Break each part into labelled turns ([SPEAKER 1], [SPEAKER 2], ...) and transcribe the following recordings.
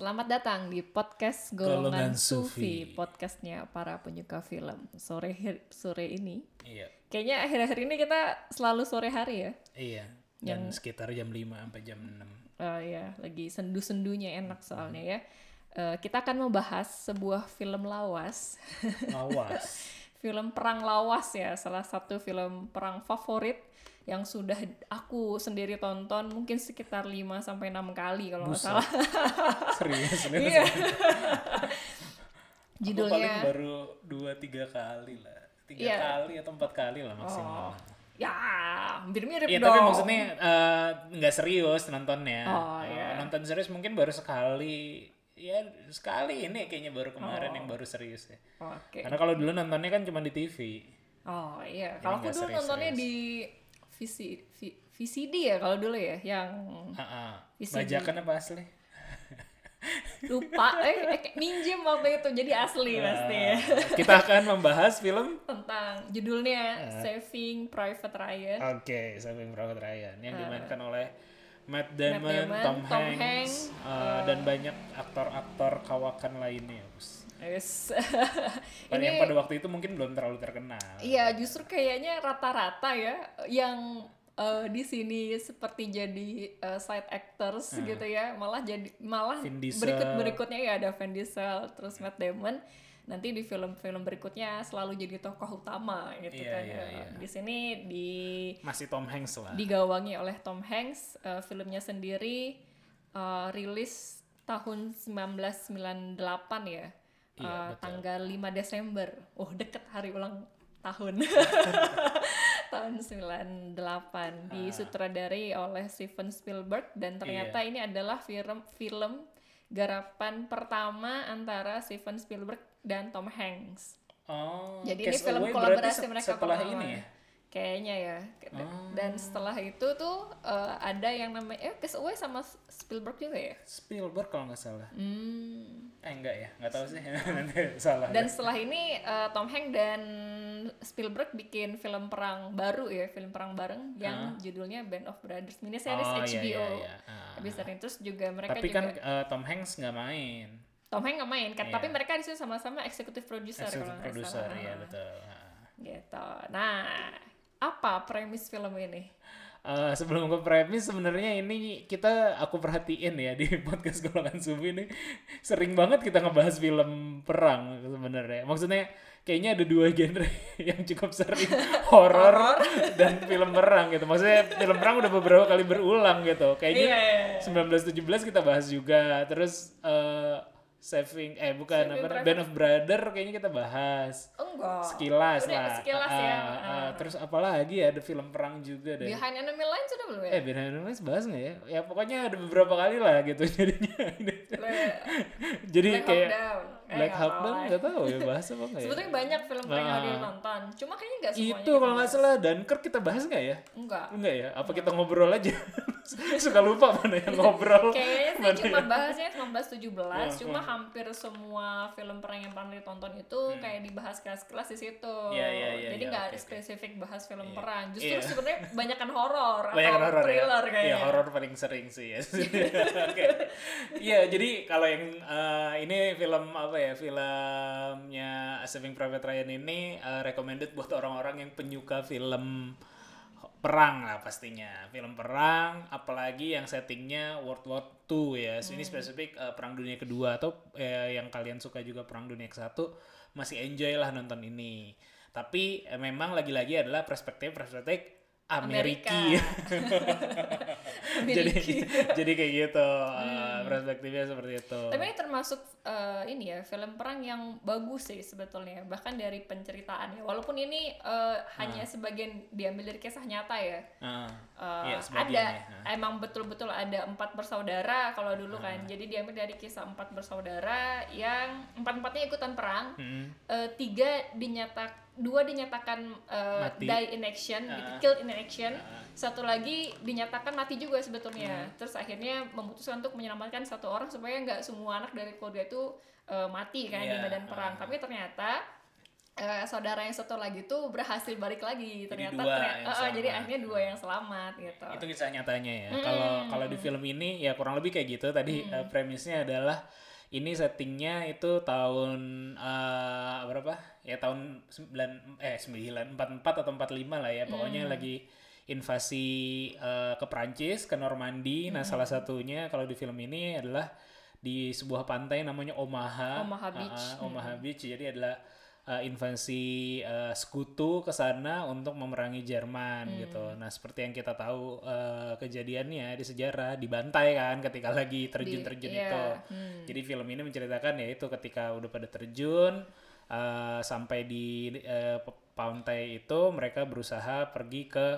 [SPEAKER 1] Selamat datang di podcast
[SPEAKER 2] Golongan
[SPEAKER 1] Golongan, Sufi,
[SPEAKER 2] Sufi.
[SPEAKER 1] podcastnya para penyuka film. Sore sore ini,
[SPEAKER 2] Iya.
[SPEAKER 1] kayaknya akhir-akhir ini kita selalu sore hari ya.
[SPEAKER 2] Iya. Dan sekitar jam 5 sampai jam 6.
[SPEAKER 1] Eh, ya, lagi sendu-sendunya enak soalnya ya. Eh, kita akan membahas sebuah film lawas,
[SPEAKER 2] Awas.
[SPEAKER 1] Film perang lawas ya, salah satu film perang favorit yang sudah aku sendiri tonton mungkin sekitar 5 sampai 6 kali kalau nggak salah.
[SPEAKER 2] Serius ini
[SPEAKER 1] Iya.
[SPEAKER 2] Aku paling
[SPEAKER 1] Judulnya
[SPEAKER 2] baru 2 3 kali lah. 3
[SPEAKER 1] Iya.
[SPEAKER 2] kali atau 4 kali lah maksimal.
[SPEAKER 1] Oh. Ya, hampir mirip
[SPEAKER 2] Iya,
[SPEAKER 1] dong.
[SPEAKER 2] tapi maksudnya eh, nggak serius nontonnya.
[SPEAKER 1] Oh,
[SPEAKER 2] Eh,
[SPEAKER 1] iya.
[SPEAKER 2] Nonton serius mungkin baru sekali. Ya sekali ini kayaknya baru kemarin
[SPEAKER 1] Oh.
[SPEAKER 2] yang baru serius ya.
[SPEAKER 1] Oke.
[SPEAKER 2] Karena kalau dulu nontonnya kan cuma di TV.
[SPEAKER 1] Oh iya, kalau aku dulu
[SPEAKER 2] serius-serius.
[SPEAKER 1] nontonnya di VC, V- VCD ya kalau dulu ya, yang
[SPEAKER 2] Heeh.
[SPEAKER 1] VCD.
[SPEAKER 2] Bajakan apa asli?
[SPEAKER 1] lupa eh, eh minjem waktu itu jadi asli pasti ya.
[SPEAKER 2] Kita akan membahas film
[SPEAKER 1] Tentang judulnya Saving Private Ryan.
[SPEAKER 2] Oke, Saving Private Ryan yang dimainkan oleh Matt Damon,
[SPEAKER 1] Damon,
[SPEAKER 2] Tom,
[SPEAKER 1] Tom
[SPEAKER 2] Hanks,
[SPEAKER 1] Hanks,
[SPEAKER 2] uh, dan banyak aktor-aktor kawakan lainnya.
[SPEAKER 1] Yes.
[SPEAKER 2] Pada yang
[SPEAKER 1] Ini
[SPEAKER 2] pada waktu itu mungkin belum terlalu terkenal.
[SPEAKER 1] iya justru kayaknya rata-rata ya yang eh, di sini seperti jadi eh, side actors gitu ya malah jadi malah berikut berikutnya ya ada Vin Diesel terus Matt Damon nanti di film-film berikutnya selalu jadi tokoh utama gitu
[SPEAKER 2] Iya,
[SPEAKER 1] kan ya.
[SPEAKER 2] iya.
[SPEAKER 1] di sini di
[SPEAKER 2] Masih Tom Hanks lah.
[SPEAKER 1] digawangi oleh Tom Hanks eh, filmnya sendiri eh, rilis tahun 1998 ya
[SPEAKER 2] Iya, betul.
[SPEAKER 1] tanggal 5 Desember oh deket hari ulang tahun tahun 98
[SPEAKER 2] Ah.
[SPEAKER 1] disutradarai oleh Steven Spielberg dan ternyata
[SPEAKER 2] Iya.
[SPEAKER 1] ini adalah film film garapan pertama antara Steven Spielberg dan Tom Hanks
[SPEAKER 2] oh,
[SPEAKER 1] jadi ini film
[SPEAKER 2] Away
[SPEAKER 1] kolaborasi mereka
[SPEAKER 2] setelah
[SPEAKER 1] pertama.
[SPEAKER 2] ini ya.
[SPEAKER 1] Kayaknya ya.
[SPEAKER 2] Oh.
[SPEAKER 1] Dan setelah itu tuh eh, ada yang namanya eh Kiss Away sama Spielberg juga ya.
[SPEAKER 2] Spielberg kalau nggak salah.
[SPEAKER 1] Hmm.
[SPEAKER 2] Eh enggak ya, nggak tahu sih. Nanti salah.
[SPEAKER 1] Dan setelah ini eh, Tom Hanks dan Spielberg bikin film perang baru ya, film perang bareng yang judulnya Band of Brothers miniseries
[SPEAKER 2] oh, iya,
[SPEAKER 1] HBO.
[SPEAKER 2] iya, iya. Ah.
[SPEAKER 1] Habis dari itu juga mereka
[SPEAKER 2] Tapi
[SPEAKER 1] juga
[SPEAKER 2] kan eh, Tom Hanks nggak main.
[SPEAKER 1] Tom Hanks nggak main kan,
[SPEAKER 2] Iya.
[SPEAKER 1] tapi mereka di situ sama-sama executive producer
[SPEAKER 2] Executive
[SPEAKER 1] kalau nggak
[SPEAKER 2] producer
[SPEAKER 1] salah.
[SPEAKER 2] ya betul. Ah.
[SPEAKER 1] Gitu. Nah, apa premis film ini?
[SPEAKER 2] Eh, sebelum ke premis sebenarnya ini kita aku perhatiin ya di podcast golongan subuh ini sering banget kita ngebahas film perang sebenarnya maksudnya kayaknya ada dua genre yang cukup sering horor dan film perang gitu maksudnya film perang udah beberapa kali berulang gitu kayaknya
[SPEAKER 1] Iya.
[SPEAKER 2] 1917 kita bahas juga terus eh, saving eh bukan
[SPEAKER 1] Saving
[SPEAKER 2] apa
[SPEAKER 1] Private-
[SPEAKER 2] Band of Brother kayaknya kita bahas
[SPEAKER 1] Enggak.
[SPEAKER 2] sekilas
[SPEAKER 1] Udah,
[SPEAKER 2] lah
[SPEAKER 1] sekilas
[SPEAKER 2] Ah,
[SPEAKER 1] ya.
[SPEAKER 2] ah, ah. terus apalagi ya ada film perang juga deh
[SPEAKER 1] Behind Enemy Lines sudah belum ya?
[SPEAKER 2] Eh, Behind Enemy Lines bahas nggak ya? Ya pokoknya ada beberapa kali lah gitu jadinya. Jadi
[SPEAKER 1] Black
[SPEAKER 2] kayak
[SPEAKER 1] Hawk Down. Eh,
[SPEAKER 2] Black Hawk Down nggak tahu ya bahas apa nggak ya?
[SPEAKER 1] Sebetulnya banyak film perang yang harus nonton. Cuma kayaknya nggak semuanya.
[SPEAKER 2] Itu kalau nggak salah Dunkirk kita bahas nggak ya?
[SPEAKER 1] Enggak.
[SPEAKER 2] Enggak ya? Apa kita ngobrol aja? Suka lupa mana yang ngobrol.
[SPEAKER 1] Kayaknya sih cuma
[SPEAKER 2] yang-
[SPEAKER 1] bahasnya 1917,
[SPEAKER 2] Wah,
[SPEAKER 1] cuma
[SPEAKER 2] wah.
[SPEAKER 1] hampir semua film perang yang pernah ditonton itu kayak dibahas kelas-kelas di situ.
[SPEAKER 2] Hmm. Iya, iya, iya,
[SPEAKER 1] Jadi
[SPEAKER 2] iya,
[SPEAKER 1] nggak ada
[SPEAKER 2] oke.
[SPEAKER 1] spesifik bahas film
[SPEAKER 2] Iya.
[SPEAKER 1] perang. Justru
[SPEAKER 2] Iya.
[SPEAKER 1] sebenarnya banyakan horor atau
[SPEAKER 2] horor ya.
[SPEAKER 1] thriller kayaknya.
[SPEAKER 2] Iya, horor paling sering sih ya. Oke. Iya, jadi kalau yang eh, ini film apa ya? Filmnya Saving Private Ryan ini eh, recommended buat orang-orang yang penyuka film perang lah pastinya. Film perang apalagi yang settingnya World War II ya. So, Ini spesifik eh, perang dunia kedua atau eh, yang kalian suka juga perang dunia ke satu masih enjoy lah nonton ini. Tapi eh, memang lagi-lagi adalah perspektif perspektif Amerika. jadi jadi kayak gitu uh, perspektifnya seperti itu.
[SPEAKER 1] Tapi ini termasuk eh, ini ya film perang yang bagus sih sebetulnya bahkan dari penceritaannya. Walaupun ini eh, hanya sebagian diambil dari kisah nyata ya.
[SPEAKER 2] Ah,
[SPEAKER 1] Eh,
[SPEAKER 2] iya, sebagian
[SPEAKER 1] ada
[SPEAKER 2] ya. Ah.
[SPEAKER 1] emang betul-betul ada empat bersaudara kalau dulu kan. Jadi diambil dari kisah empat bersaudara yang empat empatnya ikutan perang.
[SPEAKER 2] Mm.
[SPEAKER 1] Eh, tiga dinyatak dua dinyatakan
[SPEAKER 2] Mati.
[SPEAKER 1] die in action gitu
[SPEAKER 2] Ah.
[SPEAKER 1] killed in action. Satu lagi dinyatakan mati juga sebetulnya. Terus akhirnya memutuskan untuk menyelamatkan satu orang supaya nggak semua anak dari keluarga itu eh, mati kan di
[SPEAKER 2] Iya,
[SPEAKER 1] medan perang.
[SPEAKER 2] Ah.
[SPEAKER 1] tapi ternyata eh, saudara yang satu lagi tuh berhasil balik lagi. Ternyata
[SPEAKER 2] dua
[SPEAKER 1] ternyata-
[SPEAKER 2] selamat.
[SPEAKER 1] jadi akhirnya dua yang selamat gitu.
[SPEAKER 2] Itu kisah nyatanya ya. Kalau kalau di film ini ya kurang lebih kayak gitu. Tadi eh, premisnya adalah ini settingnya itu tahun eh, berapa? Ya tahun 9 eh 9 44 atau 45 lah ya. Pokoknya lagi invasi eh, ke Prancis ke Normandi. Nah salah satunya kalau di film ini adalah di sebuah pantai namanya Omaha.
[SPEAKER 1] Omaha
[SPEAKER 2] Ah,
[SPEAKER 1] Beach.
[SPEAKER 2] ah, Omaha Beach. Jadi adalah uh, invasi uh, sekutu ke sana untuk memerangi Jerman gitu. Nah, seperti yang kita tahu uh, kejadiannya di sejarah dibantai kan ketika lagi terjun-terjun
[SPEAKER 1] iya,
[SPEAKER 2] itu.
[SPEAKER 1] hmm.
[SPEAKER 2] Jadi film ini menceritakan ya itu ketika udah pada terjun uh, sampai di uh, pantai itu mereka berusaha pergi ke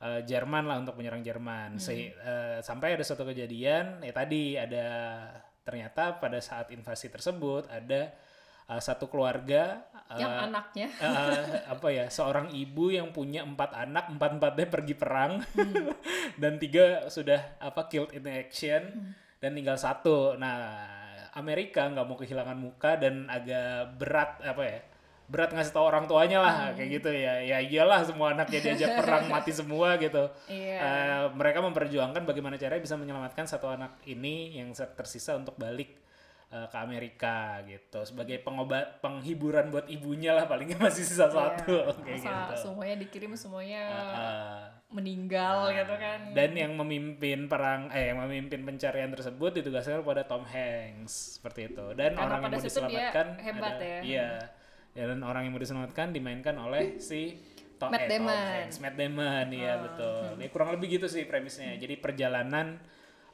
[SPEAKER 2] uh, Jerman lah untuk menyerang Jerman. Se- uh, sampai ada suatu kejadian ya tadi ada ternyata pada saat invasi tersebut ada uh, satu keluarga uh,
[SPEAKER 1] yang anaknya.
[SPEAKER 2] eh, apa ya seorang ibu yang punya empat anak empat empatnya pergi perang dan tiga sudah apa killed in action dan tinggal satu. Nah Amerika nggak mau kehilangan muka dan agak berat apa ya berat ngasih tahu orang tuanya lah kayak gitu ya. Ya iyalah semua anaknya diajak perang mati semua gitu.
[SPEAKER 1] Iya.
[SPEAKER 2] Eh, mereka memperjuangkan bagaimana caranya bisa menyelamatkan satu anak ini yang tersisa untuk balik eh, ke Amerika gitu. Sebagai pengobat penghiburan buat ibunya lah palingnya masih sisa satu. Kayak
[SPEAKER 1] Masa
[SPEAKER 2] gitu.
[SPEAKER 1] semuanya dikirim semuanya
[SPEAKER 2] Eh,
[SPEAKER 1] meninggal gitu kan.
[SPEAKER 2] dan yang memimpin perang eh yang memimpin pencarian tersebut ditugaskan kepada Tom Hanks seperti itu. Dan
[SPEAKER 1] Karena
[SPEAKER 2] orang yang
[SPEAKER 1] pada
[SPEAKER 2] mau diselamatkan
[SPEAKER 1] hebat
[SPEAKER 2] ada-
[SPEAKER 1] ya.
[SPEAKER 2] iya. Ya, dan orang yang mau diselamatkan dimainkan oleh si Tom,
[SPEAKER 1] Matt
[SPEAKER 2] eh, Tom
[SPEAKER 1] Damon.
[SPEAKER 2] Hanks, Matt Damon iya betul. ya, kurang lebih gitu sih premisnya. Jadi perjalanan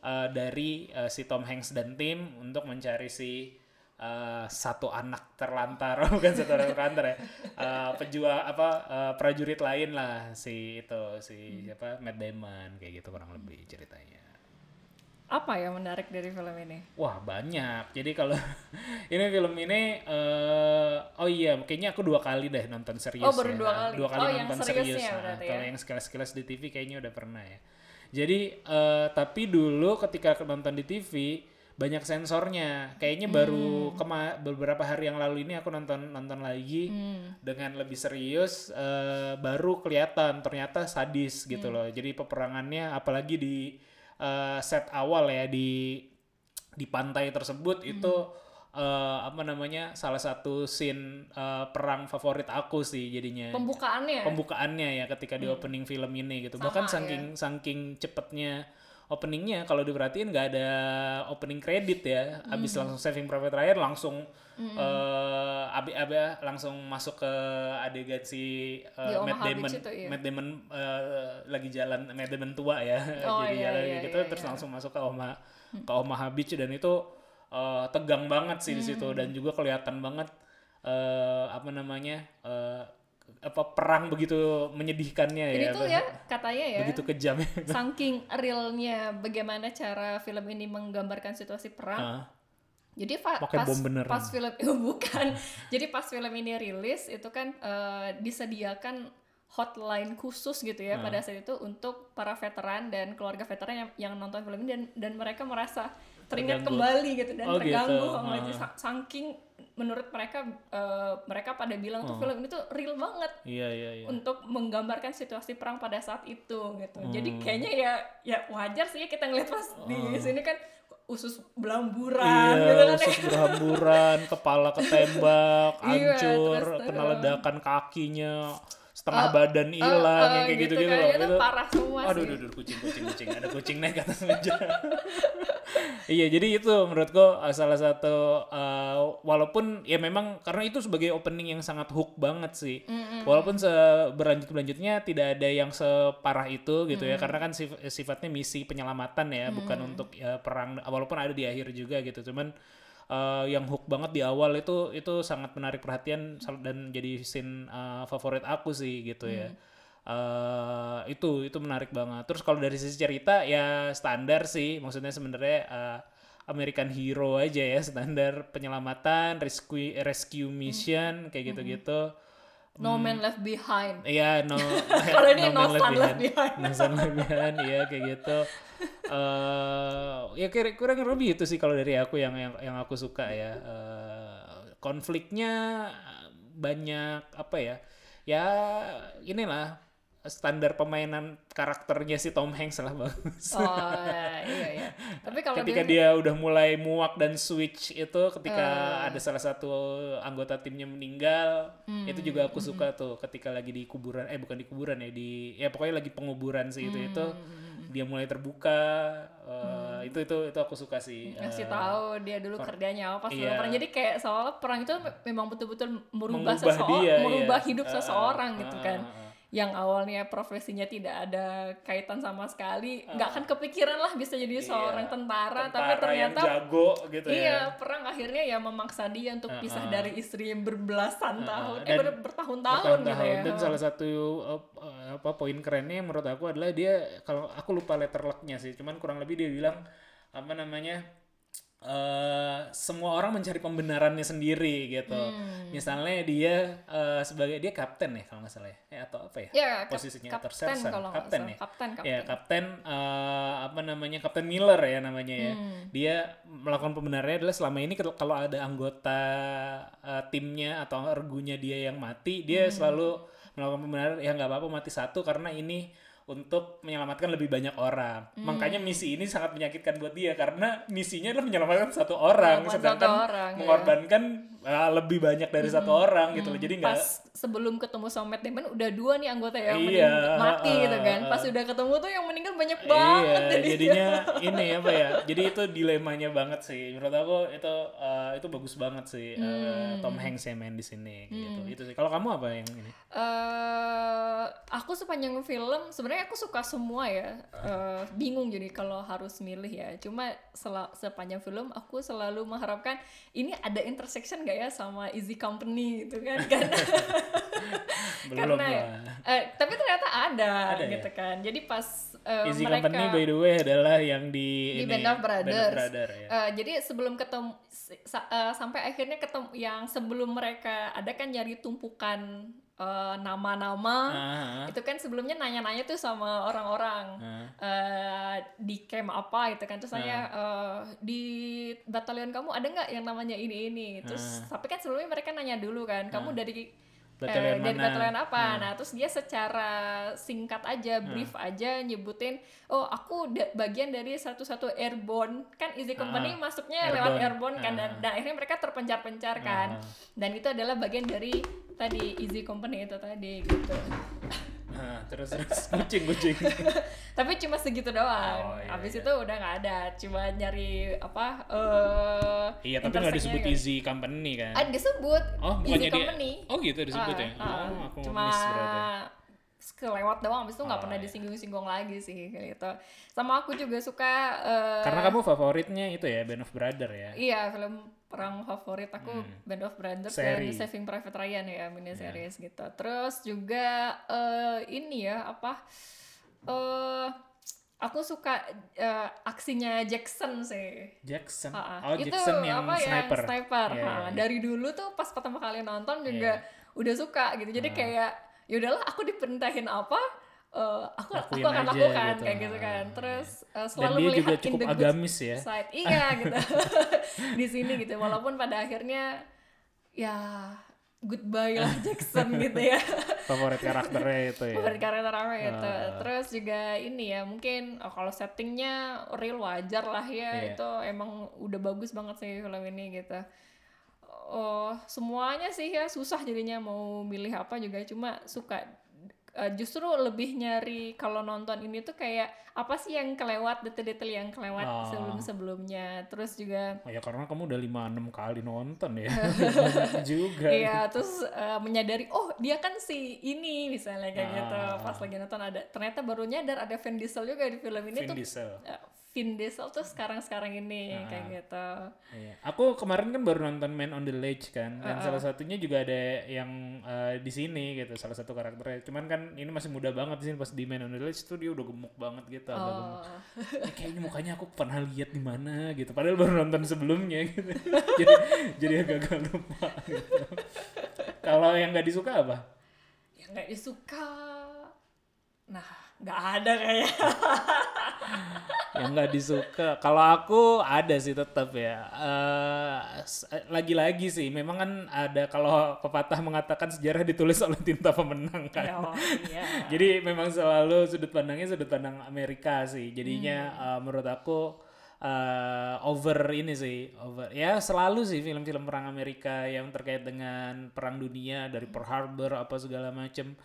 [SPEAKER 2] eh, dari eh, si Tom Hanks dan tim untuk mencari si eh, satu anak terlantar bukan satu anak terlantar ya Eh, pejuang apa eh, prajurit lain lah si itu si siapa Matt Damon kayak gitu kurang lebih ceritanya
[SPEAKER 1] apa yang menarik dari film ini
[SPEAKER 2] Wah banyak. Jadi kalau ini film ini, eh oh iya, kayaknya aku dua kali deh nonton serius.
[SPEAKER 1] Oh, baru
[SPEAKER 2] ya.
[SPEAKER 1] dua kali.
[SPEAKER 2] Dua kali
[SPEAKER 1] Oh, yang
[SPEAKER 2] nonton
[SPEAKER 1] seriusnya
[SPEAKER 2] serius. Nah,
[SPEAKER 1] berarti
[SPEAKER 2] kalau
[SPEAKER 1] ya.
[SPEAKER 2] yang sekilas-sekilas di TV kayaknya udah pernah ya. Jadi eh tapi dulu ketika nonton di TV banyak sensornya. Kayaknya
[SPEAKER 1] Hmm.
[SPEAKER 2] baru kema beberapa hari yang lalu ini aku nonton nonton lagi
[SPEAKER 1] Hmm.
[SPEAKER 2] dengan lebih serius. eh, baru kelihatan ternyata sadis gitu
[SPEAKER 1] Hmm.
[SPEAKER 2] loh. Jadi peperangannya apalagi di eh, set awal ya di di pantai tersebut itu eh, apa namanya salah satu scene eh, perang favorit aku sih jadinya.
[SPEAKER 1] Pembukaannya?
[SPEAKER 2] Pembukaannya ya ketika di opening film ini gitu.
[SPEAKER 1] Sama
[SPEAKER 2] bahkan
[SPEAKER 1] ya.
[SPEAKER 2] saking saking cepetnya openingnya kalau diperhatiin nggak ada opening credit ya. Abis langsung Saving Private Ryan langsung eh abi abi langsung masuk ke adegan si
[SPEAKER 1] Di
[SPEAKER 2] Matt Damon.
[SPEAKER 1] itu, iya.
[SPEAKER 2] Matt Damon eh, lagi jalan Matt Damon tua ya.
[SPEAKER 1] Oh,
[SPEAKER 2] jadi
[SPEAKER 1] iya,
[SPEAKER 2] jalan
[SPEAKER 1] iya,
[SPEAKER 2] gitu
[SPEAKER 1] iya,
[SPEAKER 2] terus
[SPEAKER 1] iya.
[SPEAKER 2] langsung masuk ke Omaha ke Omaha Beach dan itu eh, tegang banget sih di situ
[SPEAKER 1] Hmm.
[SPEAKER 2] dan juga kelihatan banget eh, apa namanya eh, apa perang begitu menyedihkannya
[SPEAKER 1] ini
[SPEAKER 2] ya
[SPEAKER 1] tuh ya katanya ya
[SPEAKER 2] begitu kejam ya
[SPEAKER 1] saking realnya bagaimana cara film ini menggambarkan situasi perang
[SPEAKER 2] Ah,
[SPEAKER 1] Jadi fa- pas
[SPEAKER 2] bom beneran.
[SPEAKER 1] pas film bukan. Jadi pas film ini rilis itu kan eh, disediakan hotline khusus gitu ya
[SPEAKER 2] Hmm.
[SPEAKER 1] pada saat itu untuk para veteran dan keluarga veteran yang, yang nonton film ini dan dan mereka merasa teringat
[SPEAKER 2] Terganggu.
[SPEAKER 1] kembali gitu dan
[SPEAKER 2] Oh,
[SPEAKER 1] terganggu
[SPEAKER 2] gitu.
[SPEAKER 1] sama itu
[SPEAKER 2] Ah.
[SPEAKER 1] Sa- saking menurut mereka eh, mereka pada bilang tuh
[SPEAKER 2] Oh.
[SPEAKER 1] film ini tuh real banget
[SPEAKER 2] iya iya iya
[SPEAKER 1] untuk menggambarkan situasi perang pada saat itu gitu.
[SPEAKER 2] Hmm.
[SPEAKER 1] Jadi kayaknya ya ya wajar sih ya kita ngeliat pas di sini kan usus belamburan
[SPEAKER 2] Oh. Iya,
[SPEAKER 1] gitu kan ya.
[SPEAKER 2] usus berhamburan, kepala ketembak,
[SPEAKER 1] Iya,
[SPEAKER 2] hancur,
[SPEAKER 1] terus,
[SPEAKER 2] kena
[SPEAKER 1] uh,
[SPEAKER 2] ledakan kakinya, setengah
[SPEAKER 1] Uh,
[SPEAKER 2] badan hilang,
[SPEAKER 1] Uh, uh,
[SPEAKER 2] yang kayak gitu-gitu
[SPEAKER 1] kan.
[SPEAKER 2] loh.
[SPEAKER 1] Itu
[SPEAKER 2] Itu-
[SPEAKER 1] parah semua
[SPEAKER 2] Aduh,
[SPEAKER 1] sih.
[SPEAKER 2] aduh, aduh, kucing, kucing, kucing, ada kucing naik atas meja. iya, jadi itu menurutku salah satu uh, walaupun ya memang karena itu sebagai opening yang sangat hook banget sih. Walaupun seberlanjut berlanjutnya tidak ada yang separah itu gitu ya, karena kan sif- sifatnya misi penyelamatan ya, bukan untuk ya, perang. Walaupun ada di akhir juga gitu, cuman uh, yang hook banget di awal itu itu sangat menarik perhatian dan jadi scene uh, favorit aku sih gitu ya. Eh, itu itu menarik banget. Terus kalau dari sisi cerita ya standar sih, maksudnya sebenarnya eh, American Hero aja ya standar penyelamatan, rescue rescue mission kayak gitu-gitu.
[SPEAKER 1] No man left behind.
[SPEAKER 2] Iya, no.
[SPEAKER 1] Kalau ini no
[SPEAKER 2] man
[SPEAKER 1] son left behind.
[SPEAKER 2] No son left behind, iya kayak gitu. eh ya kira kurang lebih itu sih kalau dari aku yang yang yang aku suka ya. Eh, konfliknya banyak apa ya ya inilah standar pemainan karakternya si Tom Hanks lah bagus.
[SPEAKER 1] Oh iya iya. Tapi kalau
[SPEAKER 2] ketika dia, udah mulai muak dan switch itu ketika ada salah satu anggota timnya meninggal, itu juga aku suka tuh ketika lagi di kuburan eh bukan di kuburan ya di ya pokoknya lagi penguburan sih itu itu dia mulai terbuka uh, itu itu itu aku suka sih.
[SPEAKER 1] ngasih
[SPEAKER 2] uh,
[SPEAKER 1] tahu dia dulu kerjanya apa
[SPEAKER 2] iya.
[SPEAKER 1] perang. Jadi kayak soalnya perang itu memang betul-betul merubah,
[SPEAKER 2] Mengubah
[SPEAKER 1] seseorang,
[SPEAKER 2] dia,
[SPEAKER 1] merubah
[SPEAKER 2] iya.
[SPEAKER 1] hidup
[SPEAKER 2] Uh,
[SPEAKER 1] seseorang
[SPEAKER 2] uh,
[SPEAKER 1] gitu
[SPEAKER 2] uh,
[SPEAKER 1] kan.
[SPEAKER 2] uh, uh.
[SPEAKER 1] Yang awalnya profesinya tidak ada kaitan sama sekali, nggak
[SPEAKER 2] Uh.
[SPEAKER 1] akan kepikiran lah bisa jadi seorang tentara, tapi
[SPEAKER 2] Tentara yang
[SPEAKER 1] ternyata
[SPEAKER 2] jago gitu ya.
[SPEAKER 1] Iya, perang akhirnya ya memaksa dia untuk pisah dari istri yang berbelasan tahun, eh
[SPEAKER 2] dan
[SPEAKER 1] ber- bertahun-tahun gitu
[SPEAKER 2] bertahun-tahun.
[SPEAKER 1] ya.
[SPEAKER 2] Dan salah satu uh, uh, apa poin kerennya menurut aku adalah dia kalau aku lupa letter lucknya sih, cuman kurang lebih dia bilang apa namanya eh semua orang mencari pembenarannya sendiri gitu.
[SPEAKER 1] Hmm.
[SPEAKER 2] Misalnya dia eh, sebagai dia kapten ya kalau nggak salah ya, Eh, atau apa ya?
[SPEAKER 1] Ya, kap-
[SPEAKER 2] posisinya
[SPEAKER 1] kapten
[SPEAKER 2] Tersersan.
[SPEAKER 1] kalau nggak
[SPEAKER 2] kapten ya.
[SPEAKER 1] Kapten, kapten.
[SPEAKER 2] Ya kapten eh, apa namanya kapten Miller ya namanya ya.
[SPEAKER 1] Hmm.
[SPEAKER 2] Dia melakukan pembenarannya adalah selama ini kalau- ada anggota eh, timnya atau ergunya dia yang mati, dia
[SPEAKER 1] Hmm.
[SPEAKER 2] selalu melakukan pembenaran ya nggak apa-apa mati satu karena ini untuk menyelamatkan lebih banyak orang.
[SPEAKER 1] Hmm.
[SPEAKER 2] Makanya misi ini sangat menyakitkan buat dia karena misinya adalah menyelamatkan satu orang,
[SPEAKER 1] Menyelamatkan
[SPEAKER 2] sedangkan
[SPEAKER 1] satu orang, ya.
[SPEAKER 2] Ah, lebih banyak dari satu orang gitu loh. Jadi nggak
[SPEAKER 1] Pas sebelum ketemu sama Matt Damon udah dua nih anggota yang
[SPEAKER 2] Iya,
[SPEAKER 1] mening- mati
[SPEAKER 2] uh,
[SPEAKER 1] gitu kan.
[SPEAKER 2] uh,
[SPEAKER 1] Pas udah ketemu tuh yang meninggal banyak banget.
[SPEAKER 2] Iya,
[SPEAKER 1] jadi.
[SPEAKER 2] jadinya ini apa ya? Jadi itu dilemanya banget sih. Menurut aku itu uh, itu bagus banget sih uh,
[SPEAKER 1] Hmm.
[SPEAKER 2] Tom Hanks yang main di sini gitu. Itu sih. Kalau kamu apa yang ini?
[SPEAKER 1] eh aku sepanjang film sebenarnya aku suka semua ya. Eh, bingung jadi kalau harus milih ya. Cuma sepanjang film aku selalu mengharapkan ini ada intersection gak ya sama Easy Company gitu kan. Karena
[SPEAKER 2] Belum
[SPEAKER 1] karena
[SPEAKER 2] lah.
[SPEAKER 1] eh, tapi ternyata ada,
[SPEAKER 2] Ada ya?
[SPEAKER 1] gitu kan. Jadi pas eh,
[SPEAKER 2] Easy
[SPEAKER 1] mereka
[SPEAKER 2] Company by the way adalah yang di,
[SPEAKER 1] di
[SPEAKER 2] ini,
[SPEAKER 1] Band of Brothers.
[SPEAKER 2] Brother, ya.
[SPEAKER 1] Eh, jadi sebelum ketemu sa- eh, sampai akhirnya ketemu yang sebelum mereka ada kan nyari tumpukan eh, nama-nama.
[SPEAKER 2] Ah,
[SPEAKER 1] Itu kan sebelumnya nanya-nanya tuh sama orang-orang
[SPEAKER 2] ah.
[SPEAKER 1] eh, di camp apa gitu kan. Terus nanya eh, di batalion kamu ada nggak yang namanya ini ini terus tapi kan sebelumnya mereka nanya dulu kan kamu dari
[SPEAKER 2] Batalion
[SPEAKER 1] eh, dari
[SPEAKER 2] mana?
[SPEAKER 1] batalion apa? Nah terus dia secara singkat aja brief aja nyebutin oh aku da- bagian dari satu-satu airborne. Kan Easy Company masuknya lewat
[SPEAKER 2] Airborne.
[SPEAKER 1] airborne kan dan,
[SPEAKER 2] Ah.
[SPEAKER 1] dan akhirnya mereka terpencar-pencar kan. Dan itu adalah bagian dari tadi Easy Company itu tadi gitu
[SPEAKER 2] Nah, terus terus kucing kucing.
[SPEAKER 1] tapi cuma segitu doang
[SPEAKER 2] Oh, iya,
[SPEAKER 1] habis
[SPEAKER 2] iya.
[SPEAKER 1] itu udah nggak ada cuma nyari apa eh
[SPEAKER 2] iya, tapi nggak disebut
[SPEAKER 1] intersectnya
[SPEAKER 2] Easy Company kan.
[SPEAKER 1] ah disebut
[SPEAKER 2] Oh,
[SPEAKER 1] Easy
[SPEAKER 2] bukannya dia.
[SPEAKER 1] Company
[SPEAKER 2] Oh, gitu disebut
[SPEAKER 1] Ah,
[SPEAKER 2] ya.
[SPEAKER 1] ah.
[SPEAKER 2] Oh, aku
[SPEAKER 1] cuma
[SPEAKER 2] miss berarti.
[SPEAKER 1] Kelewat doang habis itu nggak
[SPEAKER 2] Oh,
[SPEAKER 1] pernah
[SPEAKER 2] iya.
[SPEAKER 1] disinggung-singgung lagi sih gitu sama aku juga suka eh,
[SPEAKER 2] Karena kamu favoritnya itu ya Band of Brother ya.
[SPEAKER 1] iya film perang favorit aku Band of Brothers
[SPEAKER 2] Hmm. Seri. Iya.
[SPEAKER 1] dan Saving Private Ryan ya mini series gitu terus juga eh, ini ya apa eh aku suka eh, aksinya Jackson sih
[SPEAKER 2] Jackson.
[SPEAKER 1] Ah, ah.
[SPEAKER 2] Oh,
[SPEAKER 1] itu
[SPEAKER 2] Jackson yang
[SPEAKER 1] apa
[SPEAKER 2] sniper.
[SPEAKER 1] yang sniper.
[SPEAKER 2] Iya,
[SPEAKER 1] Ha,
[SPEAKER 2] iya, iya.
[SPEAKER 1] Dari dulu tuh pas pertama kali nonton juga udah suka gitu. Jadi kayak ya udahlah aku diperintahin apa eh, aku aku
[SPEAKER 2] Lakuin
[SPEAKER 1] akan
[SPEAKER 2] aja
[SPEAKER 1] lakukan
[SPEAKER 2] gitu.
[SPEAKER 1] kayak gitu kan.
[SPEAKER 2] Ah,
[SPEAKER 1] Terus eh,
[SPEAKER 2] Dan
[SPEAKER 1] selalu
[SPEAKER 2] dia
[SPEAKER 1] melihat
[SPEAKER 2] juga
[SPEAKER 1] in
[SPEAKER 2] cukup
[SPEAKER 1] the good
[SPEAKER 2] agamis ya.
[SPEAKER 1] side. Iya gitu. Di sini gitu. Walaupun pada akhirnya ya goodbye lah Jackson gitu ya.
[SPEAKER 2] Favorit karakternya itu ya.
[SPEAKER 1] Favorit karakter apa itu.
[SPEAKER 2] Ah.
[SPEAKER 1] Terus juga ini ya mungkin oh, kalau settingnya real wajar lah ya
[SPEAKER 2] Iya.
[SPEAKER 1] itu emang udah bagus banget sih film ini gitu. Oh semuanya sih ya susah jadinya mau milih apa juga cuma suka Eh, justru lebih nyari kalau nonton ini tuh kayak apa sih yang kelewat detail-detail yang kelewat
[SPEAKER 2] Oh.
[SPEAKER 1] sebelum-sebelumnya terus juga
[SPEAKER 2] Oh ya karena kamu udah 5-6 kali nonton ya. Juga.
[SPEAKER 1] Iya, terus eh, menyadari oh dia kan si ini misalnya kayak
[SPEAKER 2] Ah.
[SPEAKER 1] gitu. Pas lagi nonton ada ternyata baru nyadar ada Vin Diesel juga di film ini
[SPEAKER 2] Vin
[SPEAKER 1] tuh.
[SPEAKER 2] Diesel.
[SPEAKER 1] eh, Vin Diesel tuh sekarang-sekarang ini
[SPEAKER 2] Ah.
[SPEAKER 1] kayak gitu.
[SPEAKER 2] Iya. Aku kemarin kan baru nonton Man on the Ledge kan, dan salah satunya juga ada yang eh, di sini gitu, salah satu karakternya. Cuman kan ini masih muda banget sini pas di Man on the Ledge tuh dia udah gemuk banget gitu, agak gemuk.
[SPEAKER 1] Oh.
[SPEAKER 2] Eh, kayaknya mukanya aku pernah lihat di mana gitu, padahal baru nonton sebelumnya gitu. jadi jadi agak-agak lupa gitu. Kalau yang nggak disuka apa?
[SPEAKER 1] Yang nggak disuka. Nah, nggak ada kayak.
[SPEAKER 2] yang nggak disuka. Kalau aku ada sih tetap ya. Eh, lagi-lagi sih, memang kan ada kalau pepatah mengatakan sejarah ditulis oleh tinta pemenang kan.
[SPEAKER 1] Oh, iya.
[SPEAKER 2] Jadi memang selalu sudut pandangnya sudut pandang Amerika sih. Jadinya eh, menurut aku eh, over ini sih, over ya selalu sih film-film perang Amerika yang terkait dengan perang dunia dari Pearl Harbor apa segala macem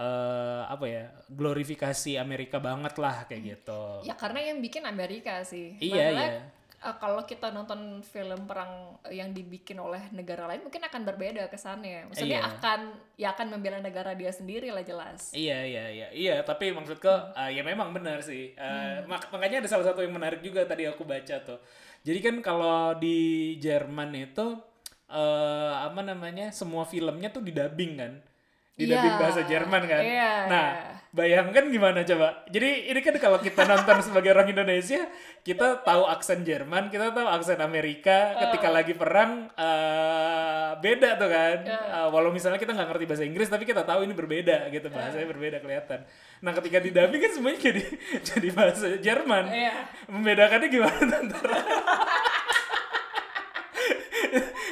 [SPEAKER 2] eh apa ya glorifikasi Amerika banget lah kayak gitu.
[SPEAKER 1] Ya karena yang bikin Amerika sih.
[SPEAKER 2] Iya,
[SPEAKER 1] Masalah,
[SPEAKER 2] iya.
[SPEAKER 1] eh, kalau kita nonton film perang yang dibikin oleh negara lain mungkin akan berbeda kesannya. Maksudnya
[SPEAKER 2] Iya.
[SPEAKER 1] akan ya akan membela negara dia sendiri lah jelas.
[SPEAKER 2] Iya iya iya iya tapi maksudku uh, ya memang benar sih Uh, mak- makanya ada salah satu yang menarik juga tadi aku baca tuh jadi kan kalau di Jerman itu uh, apa namanya semua filmnya tuh didubbing kan didubbing
[SPEAKER 1] Iya,
[SPEAKER 2] bahasa Jerman kan?
[SPEAKER 1] Iya,
[SPEAKER 2] nah
[SPEAKER 1] iya.
[SPEAKER 2] bayangkan gimana coba? Jadi ini kan kalau kita nonton sebagai orang Indonesia kita tahu aksen Jerman kita tahu aksen Amerika. Ketika lagi perang uh, beda tuh kan. Uh, walau misalnya kita nggak ngerti bahasa Inggris tapi kita tahu ini berbeda gitu bahasanya berbeda kelihatan. Nah ketika didubbing kan semuanya jadi jadi bahasa Jerman.
[SPEAKER 1] Iya.
[SPEAKER 2] membedakannya gimana antara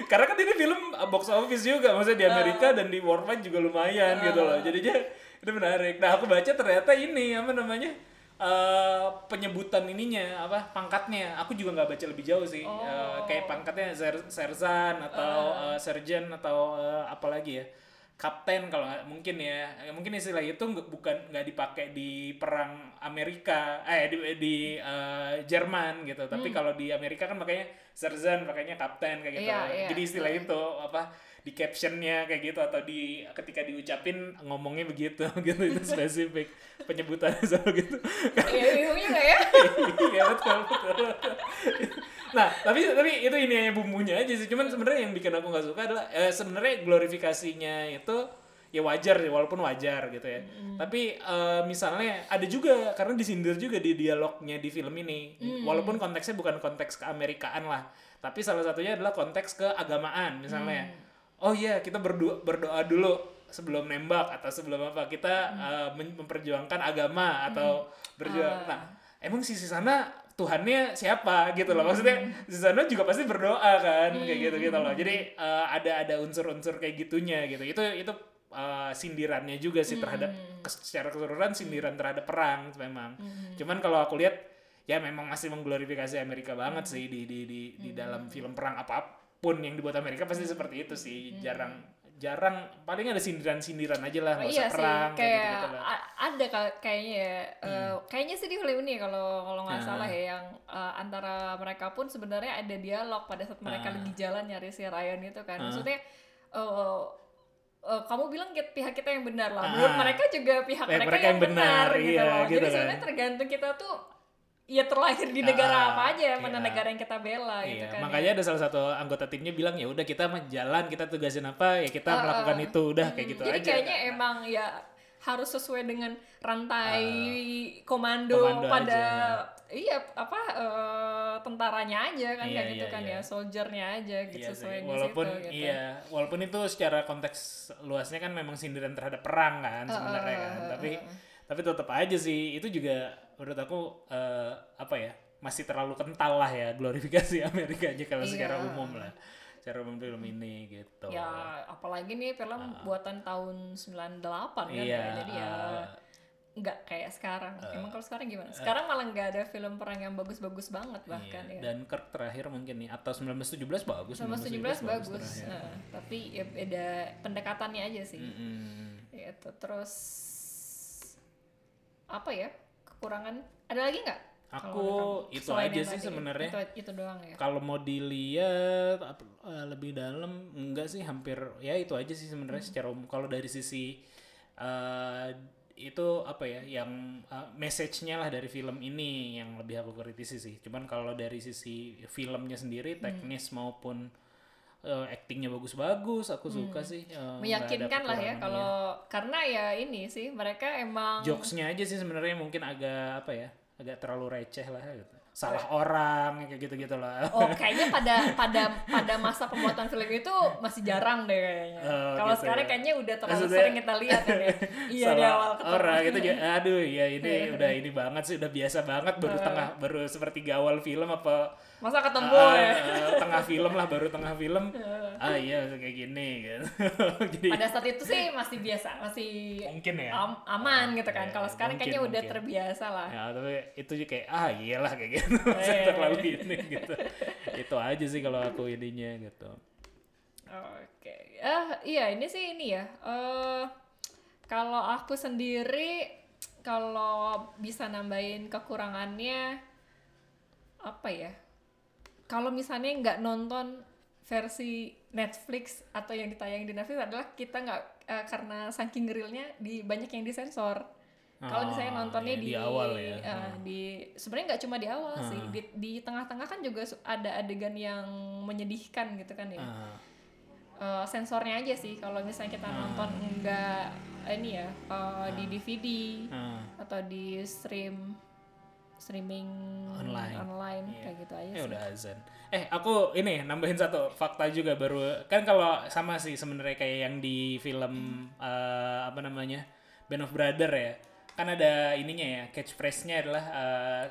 [SPEAKER 2] karena kan ini film box office juga maksudnya di Amerika dan di worldwide juga lumayan gitu loh. Jadinya itu menarik. Nah aku baca ternyata ini apa namanya eh, penyebutan ininya apa pangkatnya. Aku juga nggak baca lebih jauh sih. Eh, kayak pangkatnya ser- serzan atau eh, sergeant atau eh, apa lagi ya kapten kalau nggak mungkin ya. Ya, mungkin istilah itu nggak- bukan nggak dipakai di perang Amerika eh di, di eh, Jerman gitu. Tapi kalau di Amerika kan makanya sergeant pakainya kapten kayak gitu.
[SPEAKER 1] Iya, iya.
[SPEAKER 2] jadi istilah itu apa di captionnya kayak gitu atau di ketika diucapin ngomongnya begitu gitu itu spesifik penyebutannya selalu gitu.
[SPEAKER 1] Iya, bingung juga ya.
[SPEAKER 2] iya betul betul nah tapi tapi itu ini hanya bumbunya aja sih. Cuman sebenarnya yang bikin aku nggak suka adalah eh, sebenarnya glorifikasinya itu ya wajar walaupun wajar gitu ya. Tapi eh, misalnya ada juga karena disindir juga di dialognya di film ini. Walaupun konteksnya bukan konteks keamerikaan lah tapi salah satunya adalah konteks keagamaan misalnya. Oh iya kita berdoa berdoa dulu sebelum nembak atau sebelum apa. Kita eh, men- memperjuangkan agama atau berjuang. Nah emang sisi sana Tuhannya siapa gitu loh. Maksudnya di sana juga pasti berdoa kan kayak gitu gitu loh. Jadi eh, ada ada unsur-unsur kayak gitunya gitu. Itu itu eh, sindirannya juga sih terhadap kes- secara keseluruhan sindiran terhadap perang memang. Cuman kalau aku lihat ya memang masih mengglorifikasi Amerika banget sih di di di di dalam film perang apa pun yang dibuat Amerika pasti seperti itu sih. Jarang jarang paling ada sindiran-sindiran aja lah nggak
[SPEAKER 1] iya
[SPEAKER 2] usah
[SPEAKER 1] sih,
[SPEAKER 2] perang kayak
[SPEAKER 1] kayak
[SPEAKER 2] gitu-gitu lah.
[SPEAKER 1] a- ada ka- kayaknya ya, eh, kayaknya sih di film ini kalau kalau nggak
[SPEAKER 2] Ah.
[SPEAKER 1] salah ya yang eh, antara mereka pun sebenarnya ada dialog pada saat mereka lagi jalan nyari si Ryan itu kan, maksudnya eh, eh, kamu bilang kita, pihak kita yang benar lah, menurut mereka juga pihak mereka,
[SPEAKER 2] mereka
[SPEAKER 1] yang
[SPEAKER 2] yang benar,
[SPEAKER 1] benar, gitu
[SPEAKER 2] iya,
[SPEAKER 1] loh.
[SPEAKER 2] gitu
[SPEAKER 1] Jadi
[SPEAKER 2] kan.
[SPEAKER 1] sebenarnya tergantung kita tuh ya terlahir di negara
[SPEAKER 2] Ah,
[SPEAKER 1] apa aja, mana
[SPEAKER 2] iya.
[SPEAKER 1] negara yang kita bela gitu
[SPEAKER 2] Iya,
[SPEAKER 1] kan.
[SPEAKER 2] makanya ada salah satu anggota timnya bilang ya udah kita mah jalan, kita tugasin apa ya kita melakukan itu udah kayak gitu
[SPEAKER 1] Ah, Jadi
[SPEAKER 2] aja.
[SPEAKER 1] kayaknya emang ya harus sesuai dengan rantai komando,
[SPEAKER 2] Ah, komando
[SPEAKER 1] pada
[SPEAKER 2] aja.
[SPEAKER 1] iya apa eh, tentaranya aja kan
[SPEAKER 2] Iya,
[SPEAKER 1] kayak gitu
[SPEAKER 2] iya,
[SPEAKER 1] kan
[SPEAKER 2] iya.
[SPEAKER 1] ya soldiernya aja gitu
[SPEAKER 2] Iya
[SPEAKER 1] sesuai
[SPEAKER 2] sih.
[SPEAKER 1] di
[SPEAKER 2] walaupun
[SPEAKER 1] situ gitu.
[SPEAKER 2] iya, walaupun itu secara konteks luasnya kan memang sindiran terhadap perang kan sebenarnya kan. Tapi tapi tetap aja sih itu juga menurut aku eh, apa ya? masih terlalu kental lah ya glorifikasi Amerika aja kalau secara
[SPEAKER 1] Iya.
[SPEAKER 2] umum lah. Secara umum film ini gitu.
[SPEAKER 1] Ya apalagi nih film buatan tahun 98 kan.
[SPEAKER 2] Iya,
[SPEAKER 1] ya. Jadi ya
[SPEAKER 2] ah.
[SPEAKER 1] nggak kayak sekarang. Emang kalau sekarang gimana? Sekarang malah nggak ada film perang yang bagus-bagus banget
[SPEAKER 2] Iya,
[SPEAKER 1] bahkan ya.
[SPEAKER 2] Dan Kirk terakhir mungkin nih atau 1917 bagus.
[SPEAKER 1] 1917 bagus,
[SPEAKER 2] terakhir.
[SPEAKER 1] Nah, tapi ya beda pendekatannya aja sih.
[SPEAKER 2] Mm-mm.
[SPEAKER 1] Gitu. Terus apa ya? Kekurangan ada lagi nggak?
[SPEAKER 2] Aku itu aja sih sebenarnya.
[SPEAKER 1] Itu, itu doang ya.
[SPEAKER 2] Kalau mau dilihat eh, lebih dalam enggak sih hampir ya itu aja sih sebenarnya
[SPEAKER 1] Hmm.
[SPEAKER 2] secara umum kalau dari sisi eh, itu apa ya yang eh, message-nya lah dari film ini yang lebih aku kritisi sih. Cuman kalau dari sisi filmnya sendiri
[SPEAKER 1] Hmm.
[SPEAKER 2] teknis maupun eh, actingnya bagus-bagus aku suka sih. eh, nggak ada
[SPEAKER 1] Hmm. Meyakinkan lah ya kalau karena ya ini sih mereka emang
[SPEAKER 2] jokesnya aja sih sebenarnya mungkin agak apa ya agak terlalu receh lah gitu salah orang kayak gitu-gitu lah.
[SPEAKER 1] Oh, kayaknya pada pada pada masa pembuatan film itu masih jarang deh kayaknya.
[SPEAKER 2] Oh,
[SPEAKER 1] Kalau
[SPEAKER 2] gitu
[SPEAKER 1] sekarang
[SPEAKER 2] ya.
[SPEAKER 1] kayaknya udah terlalu
[SPEAKER 2] Maksudnya-
[SPEAKER 1] sering kita lihat kan ya. Iya di awal ketemu.
[SPEAKER 2] orang gitu aduh ya ini udah ini banget sih udah biasa banget baru tengah baru sepertiga awal film apa
[SPEAKER 1] Masa ketemu
[SPEAKER 2] ah,
[SPEAKER 1] ya.
[SPEAKER 2] ah, tengah film lah baru tengah film ah iya kayak gini gitu jadi
[SPEAKER 1] Pada saat itu sih masih biasa, masih
[SPEAKER 2] mungkin ya
[SPEAKER 1] am- aman gitu kan. Kalau sekarang
[SPEAKER 2] mungkin,
[SPEAKER 1] kayaknya udah
[SPEAKER 2] mungkin.
[SPEAKER 1] terbiasa lah.
[SPEAKER 2] ya tapi itu juga kayak ah iyalah kayak gitu Maksudnya
[SPEAKER 1] Iya.
[SPEAKER 2] terlalu ini gitu itu aja sih kalau aku ininya gitu
[SPEAKER 1] Oke, ah iya ini sih ini ya. eh kalau aku sendiri kalau bisa nambahin kekurangannya apa ya? Kalau misalnya nggak nonton versi Netflix atau yang ditayang di Netflix adalah kita nggak eh, karena saking realnya di banyak yang disensor. Kalau misalnya
[SPEAKER 2] Ah,
[SPEAKER 1] nontonnya
[SPEAKER 2] iya,
[SPEAKER 1] di,
[SPEAKER 2] di awal ya.
[SPEAKER 1] eh,
[SPEAKER 2] Ah.
[SPEAKER 1] di sebenarnya nggak cuma di awal sih, di di tengah-tengah kan juga ada adegan yang menyedihkan gitu kan ya.
[SPEAKER 2] Ah,
[SPEAKER 1] Eh, sensornya aja sih kalau misalnya kita nonton enggak ini ya eh, di DVD
[SPEAKER 2] ah.
[SPEAKER 1] atau di stream streaming
[SPEAKER 2] Online.
[SPEAKER 1] online
[SPEAKER 2] Iya.
[SPEAKER 1] kayak gitu aja
[SPEAKER 2] Ya
[SPEAKER 1] sih.
[SPEAKER 2] udah azan. Eh aku ini nambahin satu fakta juga baru kan kalau sama sih sebenarnya kayak yang di film eh, apa namanya Band of Brother ya kan ada ininya ya catchphrase-nya adalah eh,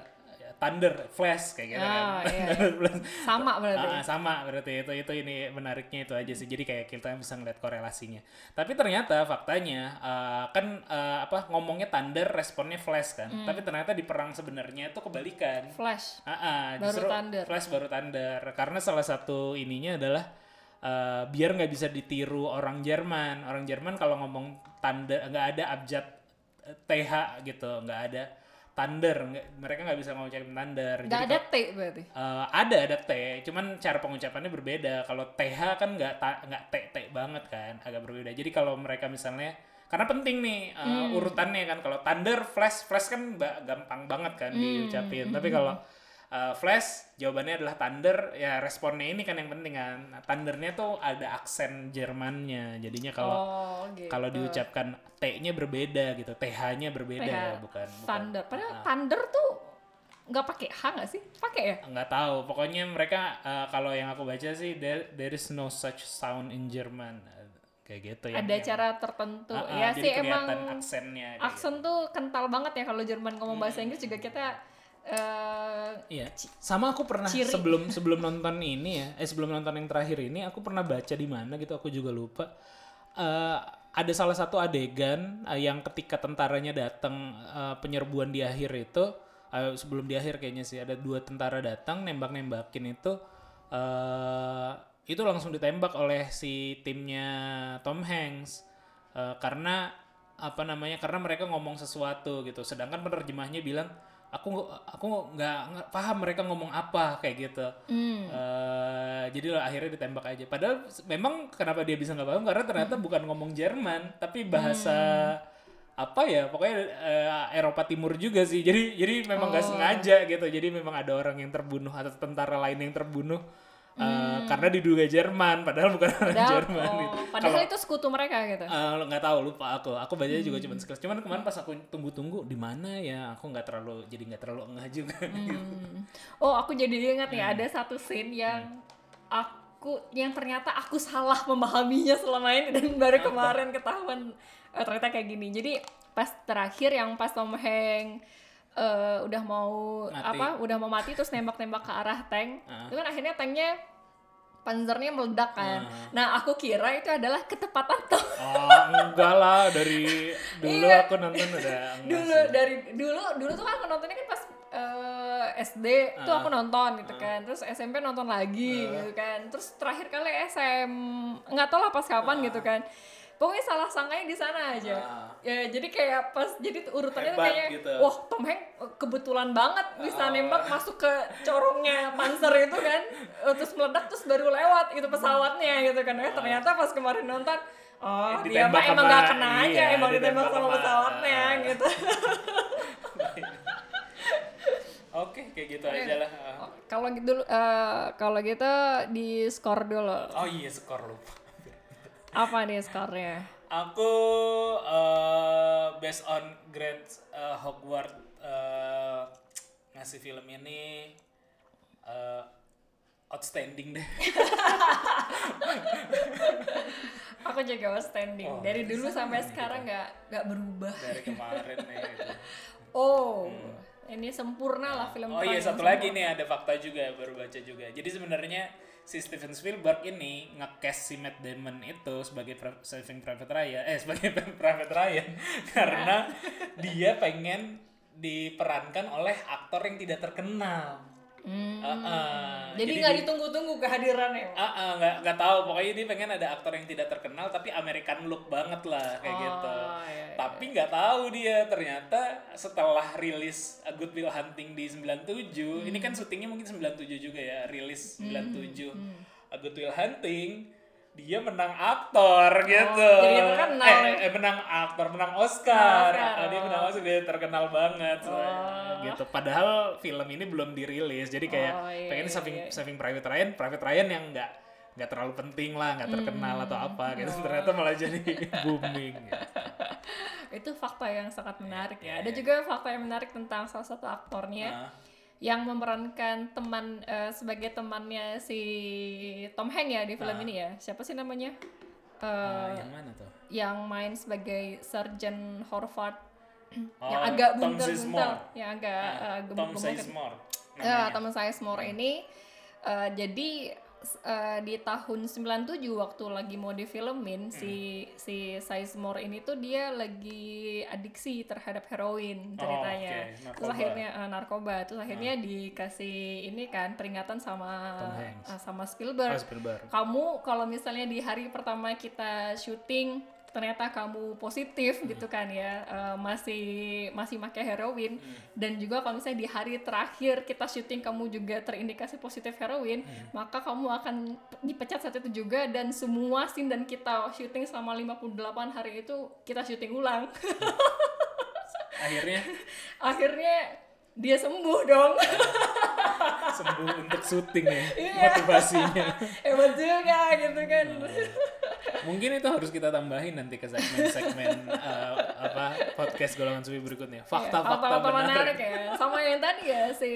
[SPEAKER 2] Thunder, Flash kayak gitu
[SPEAKER 1] Ah,
[SPEAKER 2] kan.
[SPEAKER 1] iya,
[SPEAKER 2] Flash.
[SPEAKER 1] Sama berarti.
[SPEAKER 2] Ah, sama berarti itu itu ini menariknya itu aja sih jadi kayak kita bisa ngeliat korelasinya tapi ternyata faktanya eh, kan eh, apa ngomongnya thunder responnya flash kan
[SPEAKER 1] Hmm.
[SPEAKER 2] tapi ternyata di perang sebenarnya itu kebalikan
[SPEAKER 1] Flash.
[SPEAKER 2] Ah, ah,
[SPEAKER 1] Baru thunder.
[SPEAKER 2] Flash baru thunder karena salah satu ininya adalah eh, biar nggak bisa ditiru orang Jerman orang Jerman kalau ngomong thunder nggak ada abjad th gitu nggak ada thunder nggak- mereka nggak bisa ngucapin thunder
[SPEAKER 1] Nggak ada T berarti.
[SPEAKER 2] Eh, ada ada T, cuman cara pengucapannya berbeda. Kalau TH kan nggak nggak T T banget kan, agak berbeda. Jadi kalau mereka misalnya karena penting nih uh, urutannya kan. Kalau Thunder, Flash, Flash kan gampang banget kan diucapin. Tapi kalau uh, Flash jawabannya adalah Thunder, ya responnya ini kan yang penting kan. Nah, Thundernya tuh ada aksen Jermannya. Jadinya kalau
[SPEAKER 1] oh, gitu.
[SPEAKER 2] kalau diucapkan T-nya berbeda gitu, TH-nya berbeda
[SPEAKER 1] TH.
[SPEAKER 2] ya, bukan bukan.
[SPEAKER 1] Thunder. Padahal Thunder tuh nggak pakai H nggak sih? Pakai ya?
[SPEAKER 2] nggak tahu pokoknya mereka eh, kalau yang aku baca sih there, there is no such sound in German kayak gitu ya
[SPEAKER 1] ada cara tertentu.
[SPEAKER 2] Ah,
[SPEAKER 1] ya sih emang
[SPEAKER 2] aksennya
[SPEAKER 1] aksen tuh kental banget ya kalau Jerman ngomong bahasa Inggris juga kita eh
[SPEAKER 2] gitu. iya sama aku pernah
[SPEAKER 1] Ciri.
[SPEAKER 2] sebelum sebelum nonton ini ya eh sebelum nonton yang terakhir ini aku pernah baca di mana gitu aku juga lupa Eh, ada salah satu adegan eh, yang ketika tentaranya datang eh, penyerbuan di akhir itu eh, sebelum di akhir kayaknya sih ada dua tentara datang nembak-nembakin itu eh itu langsung ditembak oleh si timnya Tom Hanks Eh, karena apa namanya karena mereka ngomong sesuatu gitu sedangkan penerjemahnya bilang aku aku nggak paham mereka ngomong apa kayak gitu.
[SPEAKER 1] Hmm.
[SPEAKER 2] Eh, jadi lah akhirnya ditembak aja. Padahal memang kenapa dia bisa nggak paham? Karena ternyata bukan ngomong Jerman tapi bahasa apa ya pokoknya eh, Eropa Timur juga sih. Jadi jadi memang nggak sengaja gitu. Jadi memang ada orang yang terbunuh atau tentara lain yang terbunuh eh, karena diduga Jerman padahal bukan orang
[SPEAKER 1] Padahal,
[SPEAKER 2] Jerman
[SPEAKER 1] oh,
[SPEAKER 2] gitu.
[SPEAKER 1] padahal itu sekutu mereka gitu.
[SPEAKER 2] Eh, nggak tahu lupa aku aku bacanya juga
[SPEAKER 1] Hmm.
[SPEAKER 2] cuma sekilas cuman kemarin pas aku tunggu-tunggu di mana ya aku nggak terlalu jadi nggak terlalu engah juga
[SPEAKER 1] Hmm. Oh, aku jadi ingat nih
[SPEAKER 2] Hmm.
[SPEAKER 1] ada satu scene yang aku yang ternyata aku salah memahaminya selama ini dan baru kemarin ketahuan eh, ternyata kayak gini. Jadi pas terakhir yang pas Tom Hanks eh, udah mau
[SPEAKER 2] Mati.
[SPEAKER 1] apa? Udah mau mati terus nembak-nembak ke arah tank.
[SPEAKER 2] Ah.
[SPEAKER 1] Itu kan akhirnya tanknya panzernya meledak kan.
[SPEAKER 2] Ah.
[SPEAKER 1] Nah, aku kira itu adalah ketepatan Tom
[SPEAKER 2] oh enggak lah dari dulu
[SPEAKER 1] Iya.
[SPEAKER 2] aku nonton udah
[SPEAKER 1] dulu
[SPEAKER 2] sih.
[SPEAKER 1] dari dulu dulu tuh kan aku nontonnya kan pas eh, SD tuh
[SPEAKER 2] Ah.
[SPEAKER 1] aku nonton gitu kan terus SMP nonton lagi gitu kan terus terakhir kali SM nggak tahu lah pas kapan gitu kan pokoknya salah sangkanya di sana aja
[SPEAKER 2] Ah.
[SPEAKER 1] ya jadi kayak pas jadi urutannya tuh
[SPEAKER 2] Hebat
[SPEAKER 1] kayak
[SPEAKER 2] gitu.
[SPEAKER 1] wah Tom Hanks eh, kebetulan banget bisa nembak masuk ke corongnya Panzer itu kan Eh, terus meledak terus baru lewat gitu pesawatnya gitu kan eh ternyata pas kemarin nonton Oh, dia mah emang
[SPEAKER 2] sama-
[SPEAKER 1] gak kena aja,
[SPEAKER 2] iya,
[SPEAKER 1] emang ditembak
[SPEAKER 2] ditembak
[SPEAKER 1] sama
[SPEAKER 2] sama-
[SPEAKER 1] pesawatnya
[SPEAKER 2] ah.
[SPEAKER 1] gitu.
[SPEAKER 2] oke kayak gitu aja lah
[SPEAKER 1] Kalau gitu eh, kalau gitu di skor dulu.
[SPEAKER 2] oh iya skor lupa
[SPEAKER 1] Apa nih skornya?
[SPEAKER 2] aku eh, based on grade eh, Hogwarts eh, ngasih film ini eh, outstanding deh.
[SPEAKER 1] Aku juga outstanding.
[SPEAKER 2] Oh,
[SPEAKER 1] Dari dulu sampai
[SPEAKER 2] gitu.
[SPEAKER 1] sekarang nggak nggak berubah.
[SPEAKER 2] dari kemarin nih gitu.
[SPEAKER 1] Oh, ini sempurna lah film
[SPEAKER 2] Oh iya satu lagi
[SPEAKER 1] sempurna.
[SPEAKER 2] nih ada fakta juga baru baca juga. Jadi sebenarnya si Steven Spielberg ini nge-cast si Matt Damon itu sebagai Pri- Saving Private Ryan eh sebagai Private Ryan karena dia pengen diperankan oleh aktor yang tidak terkenal.
[SPEAKER 1] Hmm.
[SPEAKER 2] Uh-uh.
[SPEAKER 1] Jadi
[SPEAKER 2] Jadi
[SPEAKER 1] nggak
[SPEAKER 2] di-
[SPEAKER 1] ditunggu-tunggu kehadirannya.
[SPEAKER 2] Ah, ah, nggak nggak tahu pokoknya dia pengen ada aktor yang tidak terkenal tapi American look banget lah kayak
[SPEAKER 1] Oh,
[SPEAKER 2] gitu.
[SPEAKER 1] iya, iya.
[SPEAKER 2] Tapi nggak tahu dia ternyata setelah rilis A Good Will Hunting di 97, ini kan syutingnya mungkin 97 juga ya, rilis 97. A Good Will Hunting dia menang aktor gitu.
[SPEAKER 1] Oh, jadi terkenal
[SPEAKER 2] Eh,
[SPEAKER 1] ya?
[SPEAKER 2] eh, menang aktor, menang Oscar.
[SPEAKER 1] Oscar,
[SPEAKER 2] Ah, dia
[SPEAKER 1] oh.
[SPEAKER 2] menang Oscar, dia terkenal banget.
[SPEAKER 1] Oh.
[SPEAKER 2] Gitu. Padahal film ini belum dirilis. Jadi kayak
[SPEAKER 1] Oh, iya,
[SPEAKER 2] pengen
[SPEAKER 1] iya,
[SPEAKER 2] Saving,
[SPEAKER 1] iya.
[SPEAKER 2] Saving Private Ryan, Private Ryan yang nggak nggak terlalu penting lah, nggak terkenal
[SPEAKER 1] Hmm.
[SPEAKER 2] atau apa gitu.
[SPEAKER 1] Oh.
[SPEAKER 2] Ternyata malah jadi booming. Gitu.
[SPEAKER 1] Itu fakta yang sangat menarik
[SPEAKER 2] Iya,
[SPEAKER 1] ya. Ada juga fakta yang menarik tentang salah satu aktornya
[SPEAKER 2] Nah,
[SPEAKER 1] yang memerankan teman eh, sebagai temannya si Tom Hanks ya di film
[SPEAKER 2] Ah.
[SPEAKER 1] ini ya. Siapa sih namanya? Eh,
[SPEAKER 2] ah, yang mana tuh?
[SPEAKER 1] yang main sebagai Sergeant Horvath
[SPEAKER 2] Oh,
[SPEAKER 1] yang agak buntel-buntel,
[SPEAKER 2] Sizemore.
[SPEAKER 1] yang agak
[SPEAKER 2] Ah,
[SPEAKER 1] eh,
[SPEAKER 2] Tom
[SPEAKER 1] gemuk-gemuk.
[SPEAKER 2] Sizemore.
[SPEAKER 1] Ya, teman saya Smore ini eh, jadi eh, di tahun 97 waktu lagi mau difilmin si si Sizemore ini tuh dia lagi adiksi terhadap heroin ceritanya.
[SPEAKER 2] oke.
[SPEAKER 1] Terus
[SPEAKER 2] Narkoba.
[SPEAKER 1] akhirnya eh, narkoba. Terus akhirnya dikasih ini kan peringatan sama eh, sama Spielberg.
[SPEAKER 2] Oh, Spielberg.
[SPEAKER 1] Kamu kalau misalnya di hari pertama kita syuting ternyata kamu positif gitu kan ya eh, masih masih pakai heroin. Dan juga kalau misalnya di hari terakhir kita syuting kamu juga terindikasi positif heroin maka kamu akan dipecat saat itu juga. Dan semua scene dan kita syuting selama 58 hari itu kita syuting ulang.
[SPEAKER 2] Akhirnya?
[SPEAKER 1] Akhirnya dia sembuh dong.
[SPEAKER 2] Sembuh untuk syuting ya
[SPEAKER 1] Iya.
[SPEAKER 2] motivasinya.
[SPEAKER 1] hebat juga gitu kan
[SPEAKER 2] Mungkin itu harus kita tambahin nanti ke segmen-segmen eh, apa podcast golongan suwi berikutnya. Fakta-fakta
[SPEAKER 1] Fakta-fakta
[SPEAKER 2] menarik.
[SPEAKER 1] menarik ya sama yang tadi ya si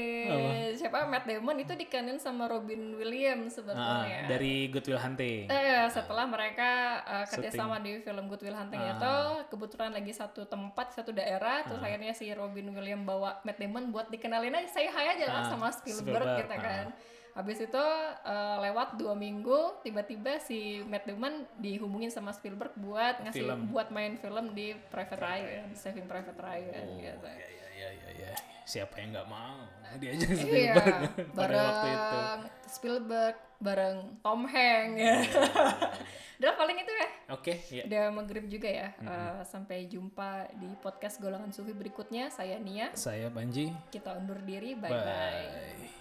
[SPEAKER 1] siapa Matt Damon itu dikanin sama Robin Williams
[SPEAKER 2] Ah,
[SPEAKER 1] sebetulnya
[SPEAKER 2] dari Good Will Hunting.
[SPEAKER 1] Eh, setelah mereka uh, kerjasama di film Good Will Hunting
[SPEAKER 2] Ah.
[SPEAKER 1] itu kebetulan lagi satu tempat satu daerah terus akhirnya si Robin Williams bawa Matt Damon buat dikenalin aja saya hai aja lah
[SPEAKER 2] Ah,
[SPEAKER 1] sama Spielberg,
[SPEAKER 2] Spielberg,
[SPEAKER 1] gitu
[SPEAKER 2] ah.
[SPEAKER 1] kan habis itu uh, lewat dua minggu tiba-tiba si Matt Damon dihubungin sama Spielberg buat ngasih
[SPEAKER 2] Film.
[SPEAKER 1] buat main film di Private Ryan Saving Private Ryan
[SPEAKER 2] Oh,
[SPEAKER 1] gitu
[SPEAKER 2] ya, ya, ya, ya, ya. Siapa yang nggak mau diajak
[SPEAKER 1] Iya,
[SPEAKER 2] Spielberg pada waktu itu.
[SPEAKER 1] bareng Spielberg, bareng Tom Hanks ya. Udah paling itu ya.
[SPEAKER 2] Oke, ya.
[SPEAKER 1] Udah maghrib juga ya. Eh, sampai jumpa di podcast Golongan Sufi berikutnya. Saya Nia.
[SPEAKER 2] Saya Banji.
[SPEAKER 1] Kita undur diri. Bye bye.
[SPEAKER 2] Bye.